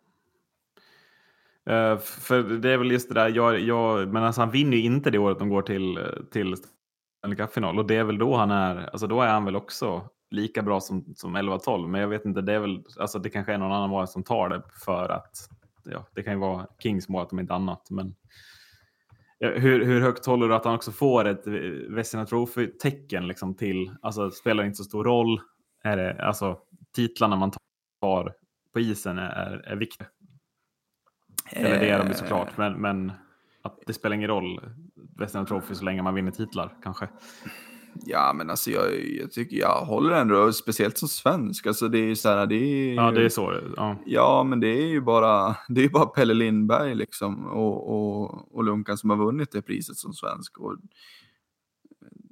[SPEAKER 3] Eh, för det är väl just det där, jag, jag, men alltså han vinner ju inte det året de går till, till Stanley Cup-final och det är väl då han är, alltså då är han väl också lika bra som, som 11-12 men jag vet inte, det är väl, alltså det kanske är någon annan var som tar det för att, ja det kan ju vara Kings mål om inte annat men hur, hur högt håller du att han också får ett eh, Vesina Trophy-tecken liksom till, alltså spelar inte så stor roll, är det, alltså titlarna man tar på isen är, är, är viktiga. Eller det är de ju såklart, men, men att det spelar ingen roll, Vesina Trophy, så länge man vinner titlar kanske.
[SPEAKER 2] Ja, men alltså jag, jag tycker jag håller ändå, speciellt som svensk. Alltså det är ju så här, det är
[SPEAKER 3] Ja, det är så. Ja.
[SPEAKER 2] Ja, men det är ju bara, det är bara Pelle Lindberg liksom och, och, och Lunkan som har vunnit det priset som svensk. Och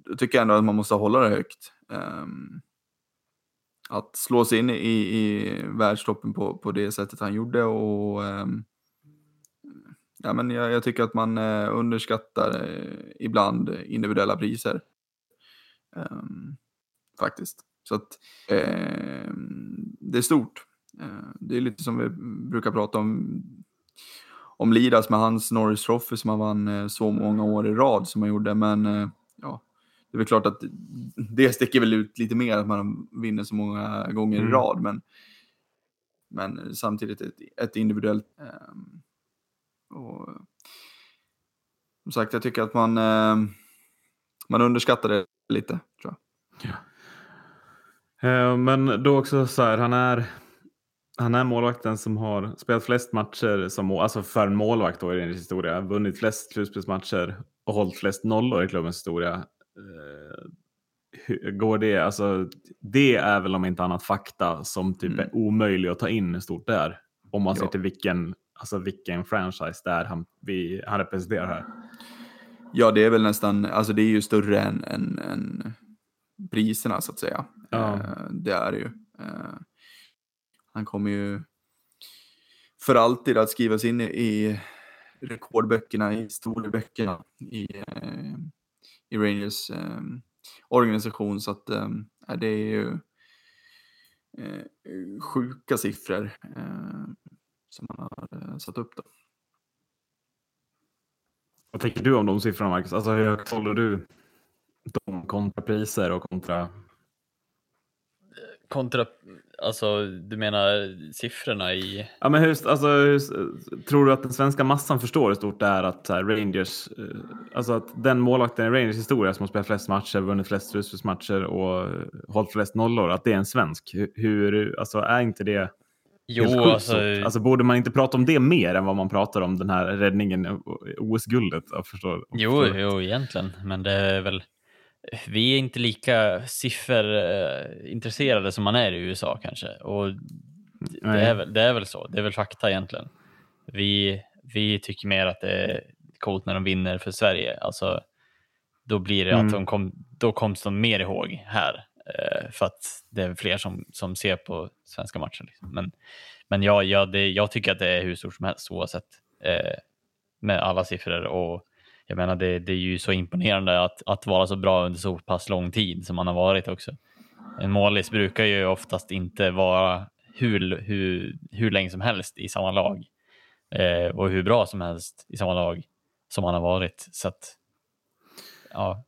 [SPEAKER 2] då tycker jag ändå att man måste hålla det högt. Ehm, att slå sig in i, i världstoppen på, på det sättet han gjorde och ehm, ja, men jag, jag tycker att man eh, underskattar eh, ibland individuella priser. Ehm, faktiskt. Så att ehm, det är stort. Eh, Det är lite som vi brukar prata om om Lidas med hans Norris Trophy som han vann eh, så många år i rad som han gjorde. Men eh, ja, det är väl klart att det sticker väl ut lite mer att man vinner så många gånger i
[SPEAKER 3] Mm.
[SPEAKER 2] rad. Men, men samtidigt ett, ett individuellt. ehm, och, som sagt, jag tycker att man, ehm, man underskattar det lite. Jag.
[SPEAKER 3] Eh, Men då också så här, han är, han är målvakten som har spelat flest matcher som alltså för en målvakt då i Rangers historia, vunnit flest slutspelsmatcher och hållit flest nollor i klubbens historia. Eh, hur går det? Alltså, det är väl om inte annat fakta som typ
[SPEAKER 2] Mm.
[SPEAKER 3] är omöjlig att ta in hur stort det är. Om man ser
[SPEAKER 2] Ja.
[SPEAKER 3] till vilken, alltså vilken franchise det är han, vi, han representerar här.
[SPEAKER 2] Ja, det är väl nästan, alltså det är ju större än, än, än priserna så att säga.
[SPEAKER 3] Ja.
[SPEAKER 2] Eh, det är det ju. Eh, han kommer ju för alltid att skrivas in i, rekordböckerna, i historieböckerna i, eh, i Rangers organisation. Så att det är ju sjuka siffror som man har satt upp. Då.
[SPEAKER 3] Vad tänker du om de siffrorna Marcus? Alltså hur högt håller du de kontra priser och kontra
[SPEAKER 1] Kontra, alltså du menar siffrorna i...
[SPEAKER 3] Ja, men hur, alltså, hur, tror du att den svenska massan förstår hur stort det är att här, Rangers, eh, alltså att den målvakten i Rangers historia som har spelat flest matcher, vunnit flest slutspelsmatcher och hållit flest nollor, att det är en svensk? Hur, alltså är inte det helt
[SPEAKER 1] Jo,
[SPEAKER 3] sjukt
[SPEAKER 1] alltså,
[SPEAKER 3] alltså borde man inte prata om det mer än vad man pratar om den här räddningen, eh, OS-guldet?
[SPEAKER 1] Jo, jo, egentligen, men det är väl... Vi är inte lika sifferintresserade som man är i USA kanske. Och det är, väl, det är väl så, det är väl fakta egentligen. Vi, vi tycker mer att det är coolt när de vinner för Sverige. Alltså, då blir det
[SPEAKER 3] Mm.
[SPEAKER 1] att de kom, då koms de mer ihåg här. Eh, för att det är fler som, som ser på svenska matcher. Liksom. Men, men ja, ja, det, jag tycker att det är hur stort som helst oavsett. Eh, med alla siffror. Och jag menar, det, det är ju så imponerande att, att vara så bra under så pass lång tid som man har varit också. En målis brukar ju oftast inte vara hur, hur, hur länge som helst i samma lag. Eh, och hur bra som helst i samma lag som han har varit. Så att, ja,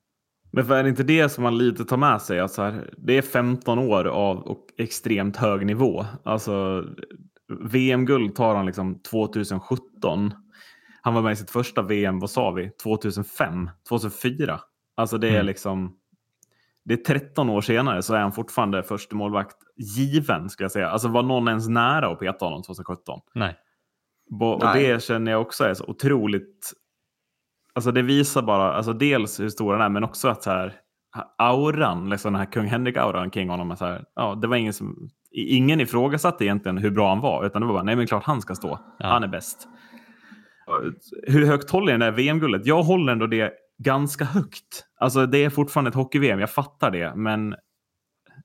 [SPEAKER 3] Men för är det inte det som man lite tar med sig? Alltså här, det är 15 år av och extremt hög nivå. Alltså, VM-guld tar han liksom 2017. Han var med i sitt första VM, vad sa vi, 2005, 2004. Alltså det är
[SPEAKER 1] Mm.
[SPEAKER 3] liksom, det är 13 år senare så är han fortfarande första målvakt given skulle jag säga. Alltså var någon ens nära att peta honom 2017?
[SPEAKER 1] nej.
[SPEAKER 3] Bo- Och
[SPEAKER 2] Nej.
[SPEAKER 3] det känner jag också är så otroligt... Alltså det visar bara, alltså dels hur stor han är, men också att så här, auran, liksom den här kung Henrik-auran kring honom. Är så här, ja, det var ingen som, ingen ifrågasatte egentligen hur bra han var, utan det var bara, nej men klart han ska stå.
[SPEAKER 1] Ja.
[SPEAKER 3] Han är bäst. Hur högt håller jag det VM-guldet? Jag håller ändå det ganska högt. Alltså det är fortfarande ett hockey-VM, jag fattar det, men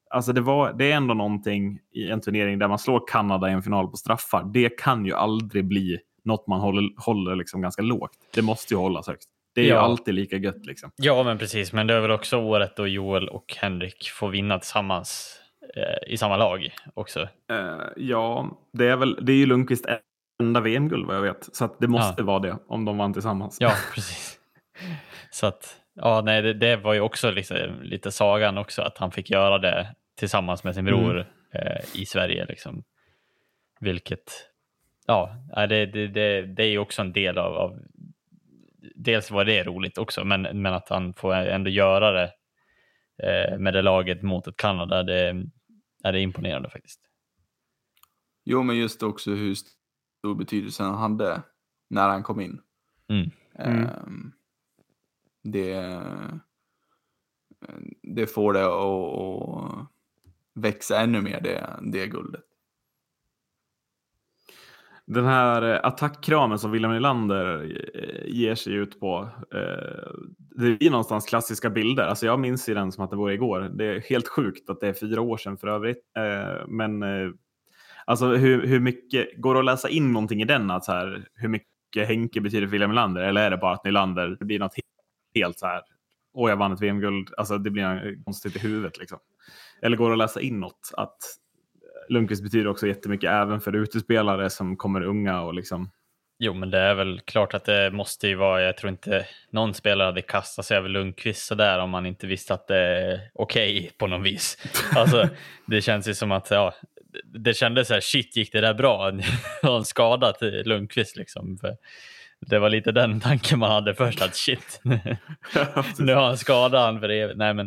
[SPEAKER 3] Alltså det, var, det är ändå någonting i en turnering där man slår Kanada i en final på straffar. Det kan ju aldrig bli något man håller, håller liksom ganska lågt. Det måste ju hållas högt. Det är ju
[SPEAKER 1] Ja.
[SPEAKER 3] alltid lika gött. Liksom.
[SPEAKER 1] Ja, men precis. Men det är väl också året då Joel och Henrik får vinna tillsammans eh, i samma lag också.
[SPEAKER 3] Eh, ja, det är, väl, det är ju Lundqvist enda VM-guld vad jag vet. Så att det måste vara det om de vann tillsammans.
[SPEAKER 1] Ja, precis. Så att, ja, nej, det, det var ju också liksom, lite sagan också att han fick göra det tillsammans med sin bror eh, i Sverige. Liksom. Vilket, ja, det, det, det, det är ju också en del av, av dels var det roligt också, men, men att han får ändå göra det eh, med det laget mot ett Kanada, det, är det imponerande faktiskt.
[SPEAKER 2] Jo, men just också hur stor betydelse han hade när han kom in.
[SPEAKER 1] Mm.
[SPEAKER 3] Mm.
[SPEAKER 2] Ehm, det, det får det att, att växa ännu mer, det, det guldet.
[SPEAKER 3] Den här eh, attackkramen som William Nylander eh, ger sig ut på. Eh, det är någonstans klassiska bilder. Alltså jag minns ju den som att det var igår. Det är helt sjukt att det är fyra år sedan för övrigt. Men alltså hur, hur mycket, går det att läsa in någonting i den? Att så här, hur mycket Henke betyder för William Nylander? Eller är det bara att Nylander, blir något helt, så här, åh jag vann ett VM-guld. Alltså det blir konstigt i huvudet liksom. Eller går det att läsa in något? Att Lundqvist betyder också jättemycket även för utespelare som kommer unga och liksom.
[SPEAKER 1] Jo, men det är väl klart att det måste ju vara. Jag tror inte någon spelare hade kastat sig över Lundqvist sådär om man inte visste att det är okej på något vis. Alltså, det känns ju som att ja, det kändes så här, shit, gick det där bra? Har han skadat Lundqvist liksom? För det var lite den tanken man hade först, att shit, nu har han skadat han för evigt. Nej, men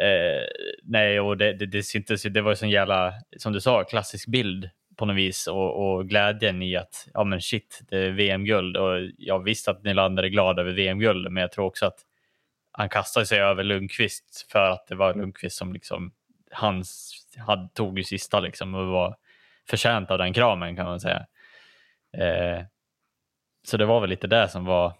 [SPEAKER 1] eh, nej, och det, det, det syntes ju, det var ju sån jävla, som du sa, klassisk bild på något vis och, och glädjen i att ja men shit, det är VM-guld och jag visste att Nylander är glad över VM-guld, men jag tror också att han kastade sig över Lundqvist för att det var Lundqvist som liksom hans hade, tog ju sista liksom och var förtjänt av den kramen kan man säga. Eh, så det var väl lite det som var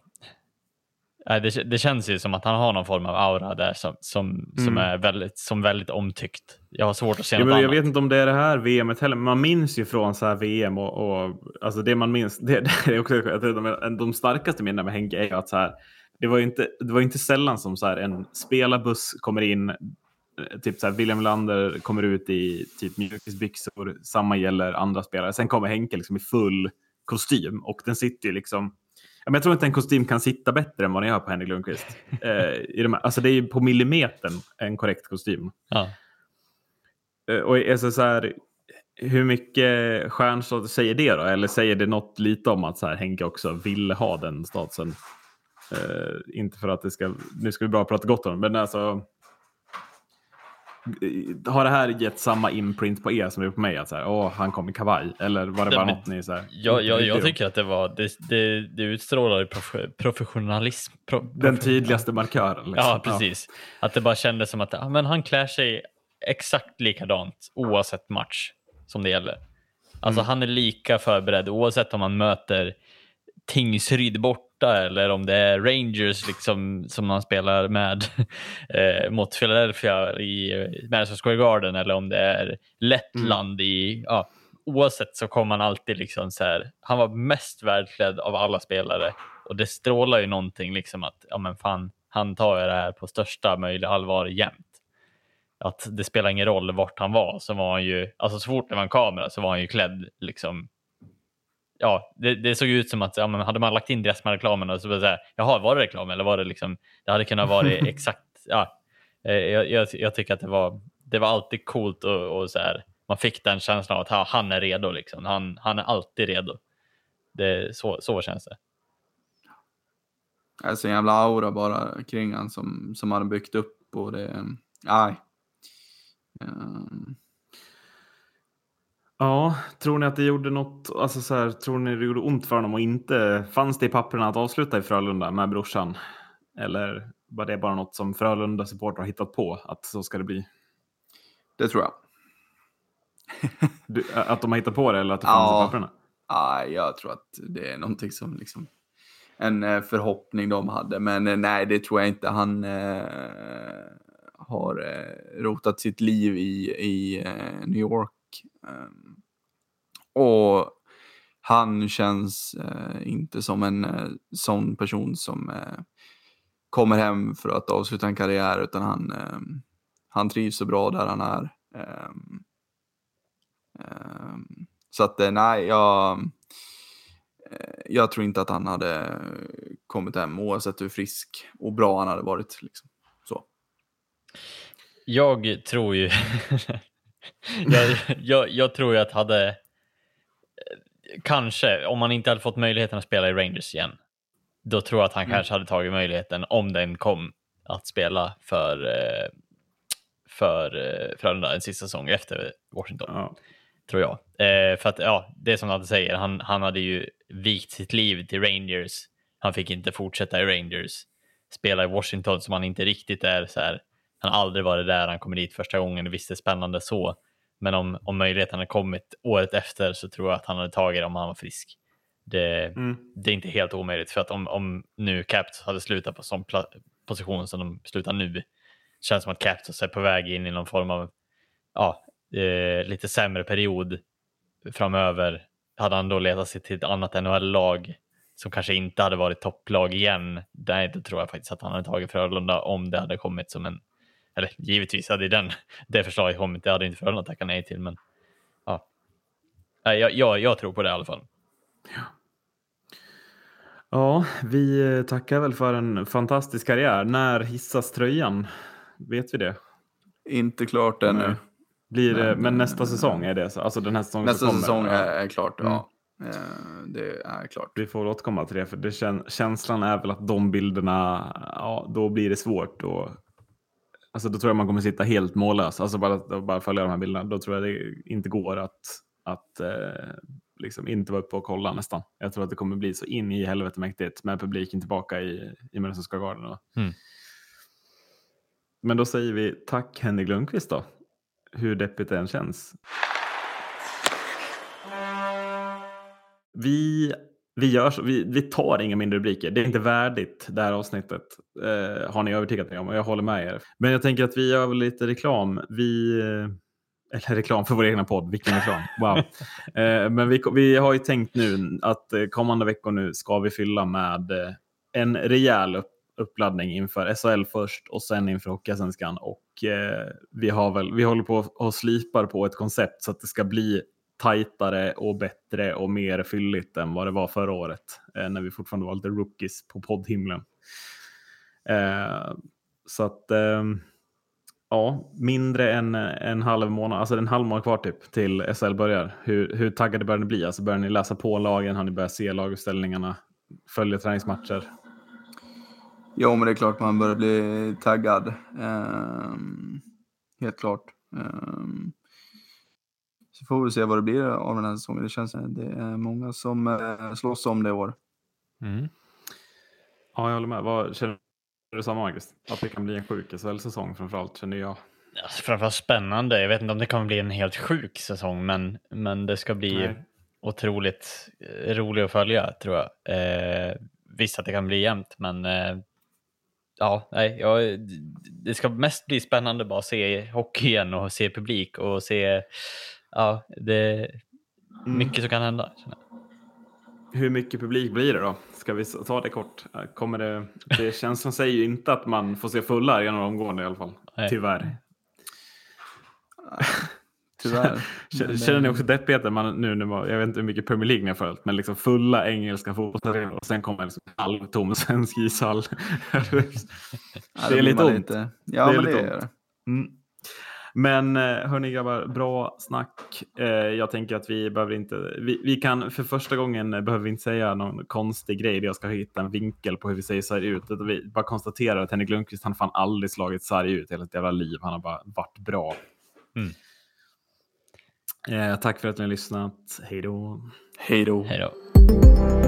[SPEAKER 1] Nej, det, det känns ju som att han har någon form av aura där som, som, som
[SPEAKER 3] Mm.
[SPEAKER 1] är väldigt, som väldigt omtyckt. Jag har svårt att se
[SPEAKER 3] Ja,
[SPEAKER 1] något
[SPEAKER 3] men jag
[SPEAKER 1] annat.
[SPEAKER 3] vet inte om det är det här VMet heller, men man minns ju från så här VM och, och alltså det man minns, det, det är också, jag tror de, de starkaste minnena med Henke är ju att så här, det var ju inte, det var inte sällan som så här, en spelarbuss kommer in, eh, typ så här, William Lander kommer ut i typ mjukisbyxor, samma gäller andra spelare. Sen kommer Henke liksom i full kostym och den sitter ju liksom Ja, men jag tror inte en kostym kan sitta bättre än vad den gör på Henrik Lundqvist. eh, i de här, alltså det är ju på millimetern en korrekt kostym.
[SPEAKER 1] Ja.
[SPEAKER 3] Eh, Och alltså så här, hur mycket stjärnstatus säger det då? Eller säger det något lite om att så här, Henke också ville ha den statusen? Eh, inte för att det ska, nu ska vi bara prata gott om men alltså. Eh, Har det här gett samma imprint på er som det gjort på mig? Att så här, åh, han kom i kavaj. Eller var det bara något ni så här,
[SPEAKER 1] Jag, jag, jag tycker att det var, det, det, det utstrålade prof, professionalism. Pro,
[SPEAKER 3] Den
[SPEAKER 1] prof-
[SPEAKER 3] tydligaste markören. Liksom.
[SPEAKER 1] Ja, precis. Att det bara kändes som att ja, men han klär sig exakt likadant oavsett match som det gäller. Alltså
[SPEAKER 3] Mm.
[SPEAKER 1] han är lika förberedd oavsett om han möter Tingsryd borta borta eller om det är Rangers liksom som han spelar med eh, mot Philadelphia i Madison Square Garden eller om det är Lettland i, ja, oavsett så kommer han alltid liksom så här, han var mest världsklädd av alla spelare och det strålar ju någonting liksom att, ja men fan, han tar ju det här på största möjliga allvar jämt. Att det spelar ingen roll vart han var så var han ju, alltså så fort det var en kamera så var han ju klädd liksom ja, det, det, såg ut som att ja, men hade man lagt in Dressman-reklamen och så bara säga, jaha, var det reklam eller var det liksom, det hade kunnat vara exakt, ja, eh, jag, jag, jag, tycker att det var, det var alltid coolt och, och så här, man fick den känslan av att han är redo liksom, han, han är alltid redo. Det, så, så känns det.
[SPEAKER 2] Alltså en jävla aura bara kring han som, som han byggt upp och det, nej. Um,
[SPEAKER 3] Ja, tror ni att det gjorde något, alltså så här, tror ni det gjorde ont för honom och inte fanns det i papperna att avsluta i Frölunda med brorsan? Eller var det bara något som Frölunda supportrar har hittat på att så ska det bli?
[SPEAKER 2] Det tror jag.
[SPEAKER 3] du, att de har hittat på det eller att det fanns ja, i papperna?
[SPEAKER 2] Ja, jag tror att det är någonting som liksom en eh, förhoppning de hade, men eh, nej, det tror jag inte. Han eh, har eh, rotat sitt liv i, i eh, New York Ehm, och han känns eh, inte som en eh, sån person som eh, kommer hem för att avsluta en karriär utan han, eh, han trivs så bra där han är. Ehm, ehm, så att eh, nej, jag, eh, jag tror inte att han hade kommit hem oavsett hur frisk och bra han hade varit. Liksom. Så.
[SPEAKER 1] Jag tror ju jag, jag, jag, tror ju att hade, kanske, om han inte hade fått möjligheten att spela i Rangers igen, då tror jag att han mm. kanske hade tagit möjligheten, om den kom, att spela för, eh, för eh, Frölunda en sista säsong efter Washington. Ja. Tror jag. Eh, för att, ja, det är som Nadde säger, han, han hade ju vikt sitt liv till Rangers. Han fick inte fortsätta i Rangers. Spela i Washington som han inte riktigt är så här. Han har aldrig varit där, han kommer dit första gången, visst det är spännande så. Men om, om möjligheten hade kommit året efter så tror jag att han hade tagit det om han var frisk. Det, mm. det är inte helt omöjligt för att om, om nu Capitals hade slutat på sån position som de slutar nu, känns som att Capitals är på väg in i någon form av ja, eh, lite sämre period framöver. Hade han då letat sig till ett annat NHL-lag som kanske inte hade varit topplag igen, nej, tror jag faktiskt att han hade tagit Frölunda om det hade kommit som en eller givetvis hade den, det förslaget kommit, det hade inte Frölunda tackat nej till, men ja. Jag, jag, jag tror på det i alla fall.
[SPEAKER 3] Ja. ja, vi eh, tackar väl för en fantastisk karriär. När hissas tröjan? Vet vi det?
[SPEAKER 2] Inte klart ännu.
[SPEAKER 3] Blir det, men, men nästa säsong är det så? Alltså den här säsongen
[SPEAKER 2] Nästa säsong är, är klart, mm. ja. Eh, det är klart.
[SPEAKER 3] Vi får återkomma till det, för det kän känslan är väl att de bilderna, ja, då blir det svårt att Alltså då tror jag man kommer sitta helt mållös. Alltså bara, bara följa de här bilderna. Då tror jag det inte går att, att eh, liksom inte vara uppe och kolla nästan. Jag tror att det kommer bli så in i helvete mäktigt med publiken tillbaka i, i Madison Garden. Mm. Men då säger vi tack Henrik Lundqvist då. Hur deppigt det än känns. Vi vi, gör så, vi, vi tar inga mindre rubriker. Det är inte värdigt det här avsnittet. Eh, har ni övertygat mig om och jag håller med er. Men jag tänker att vi gör väl lite reklam. Vi, eh, eller reklam för vår egna podd. Vilken reklam. Wow. eh, men vi, vi har ju tänkt nu att eh, kommande veckor nu ska vi fylla med eh, en rejäl upp, uppladdning inför SHL först och sen inför Hockeyallsvenskan. Och eh, vi, har väl, vi håller på och slipar på ett koncept så att det ska bli tajtare och bättre och mer fylligt än vad det var förra året eh, när vi fortfarande var lite rookies på poddhimlen. Eh, så att eh, ja, mindre än eh, en halv månad, alltså en halv månad kvar typ till SL börjar. Hur, hur taggade börjar ni bli? Alltså börjar ni läsa på lagen? Har ni börjat se laguppställningarna? Följa träningsmatcher?
[SPEAKER 2] Jo, men det är klart man börjar bli taggad. Ehm, helt klart. Um, så får vi se vad det blir av den här säsongen. Det känns som det är många som eh, slåss om det i år. Mm.
[SPEAKER 3] Ja, jag håller med. Vad, känner du samma, Marcus? Att det kan bli en sjuk SHL-säsong framförallt, känner jag.
[SPEAKER 1] Alltså, framförallt spännande. Jag vet inte om det kommer bli en helt sjuk säsong, men, men det ska bli Nej. otroligt eh, roligt att följa, tror jag. Eh, visst att det kan bli jämnt, men eh, ja, nej, ja, det ska mest bli spännande bara att se hockey igen och se publik och se, ja, det är mycket som kan hända.
[SPEAKER 3] Hur mycket publik blir det då? Ska vi ta det kort? Kommer det, det känns som säger ju inte att man får se fulla arenor omgående i alla fall.
[SPEAKER 1] Nej.
[SPEAKER 3] Tyvärr.
[SPEAKER 2] Tyvärr.
[SPEAKER 3] Känner ni också deppigheten? Man, nu, man, jag vet inte hur mycket Premier League ni har följt, men liksom fulla engelska fotbollsarenor och sen kommer en liksom halvtom svensk ishall. Det är lite ont.
[SPEAKER 2] Inte. Ja,
[SPEAKER 3] Det är
[SPEAKER 2] men
[SPEAKER 3] lite
[SPEAKER 2] det
[SPEAKER 3] ont.
[SPEAKER 2] är det.
[SPEAKER 3] Mm. Men eh, hörni grabbar, bra snack. Eh, jag tänker att vi behöver inte, vi, vi kan för första gången eh, behöver vi inte säga någon konstig grej där jag ska hitta en vinkel på hur vi säger sarg ut. Utan vi bara konstaterar att Henrik Lundqvist han fan aldrig slagit sarg ut i hela sitt jävla liv. Han har bara varit bra.
[SPEAKER 1] Mm.
[SPEAKER 3] Eh, tack för att ni har lyssnat. Hej då.
[SPEAKER 2] Hej då.
[SPEAKER 1] Hej då.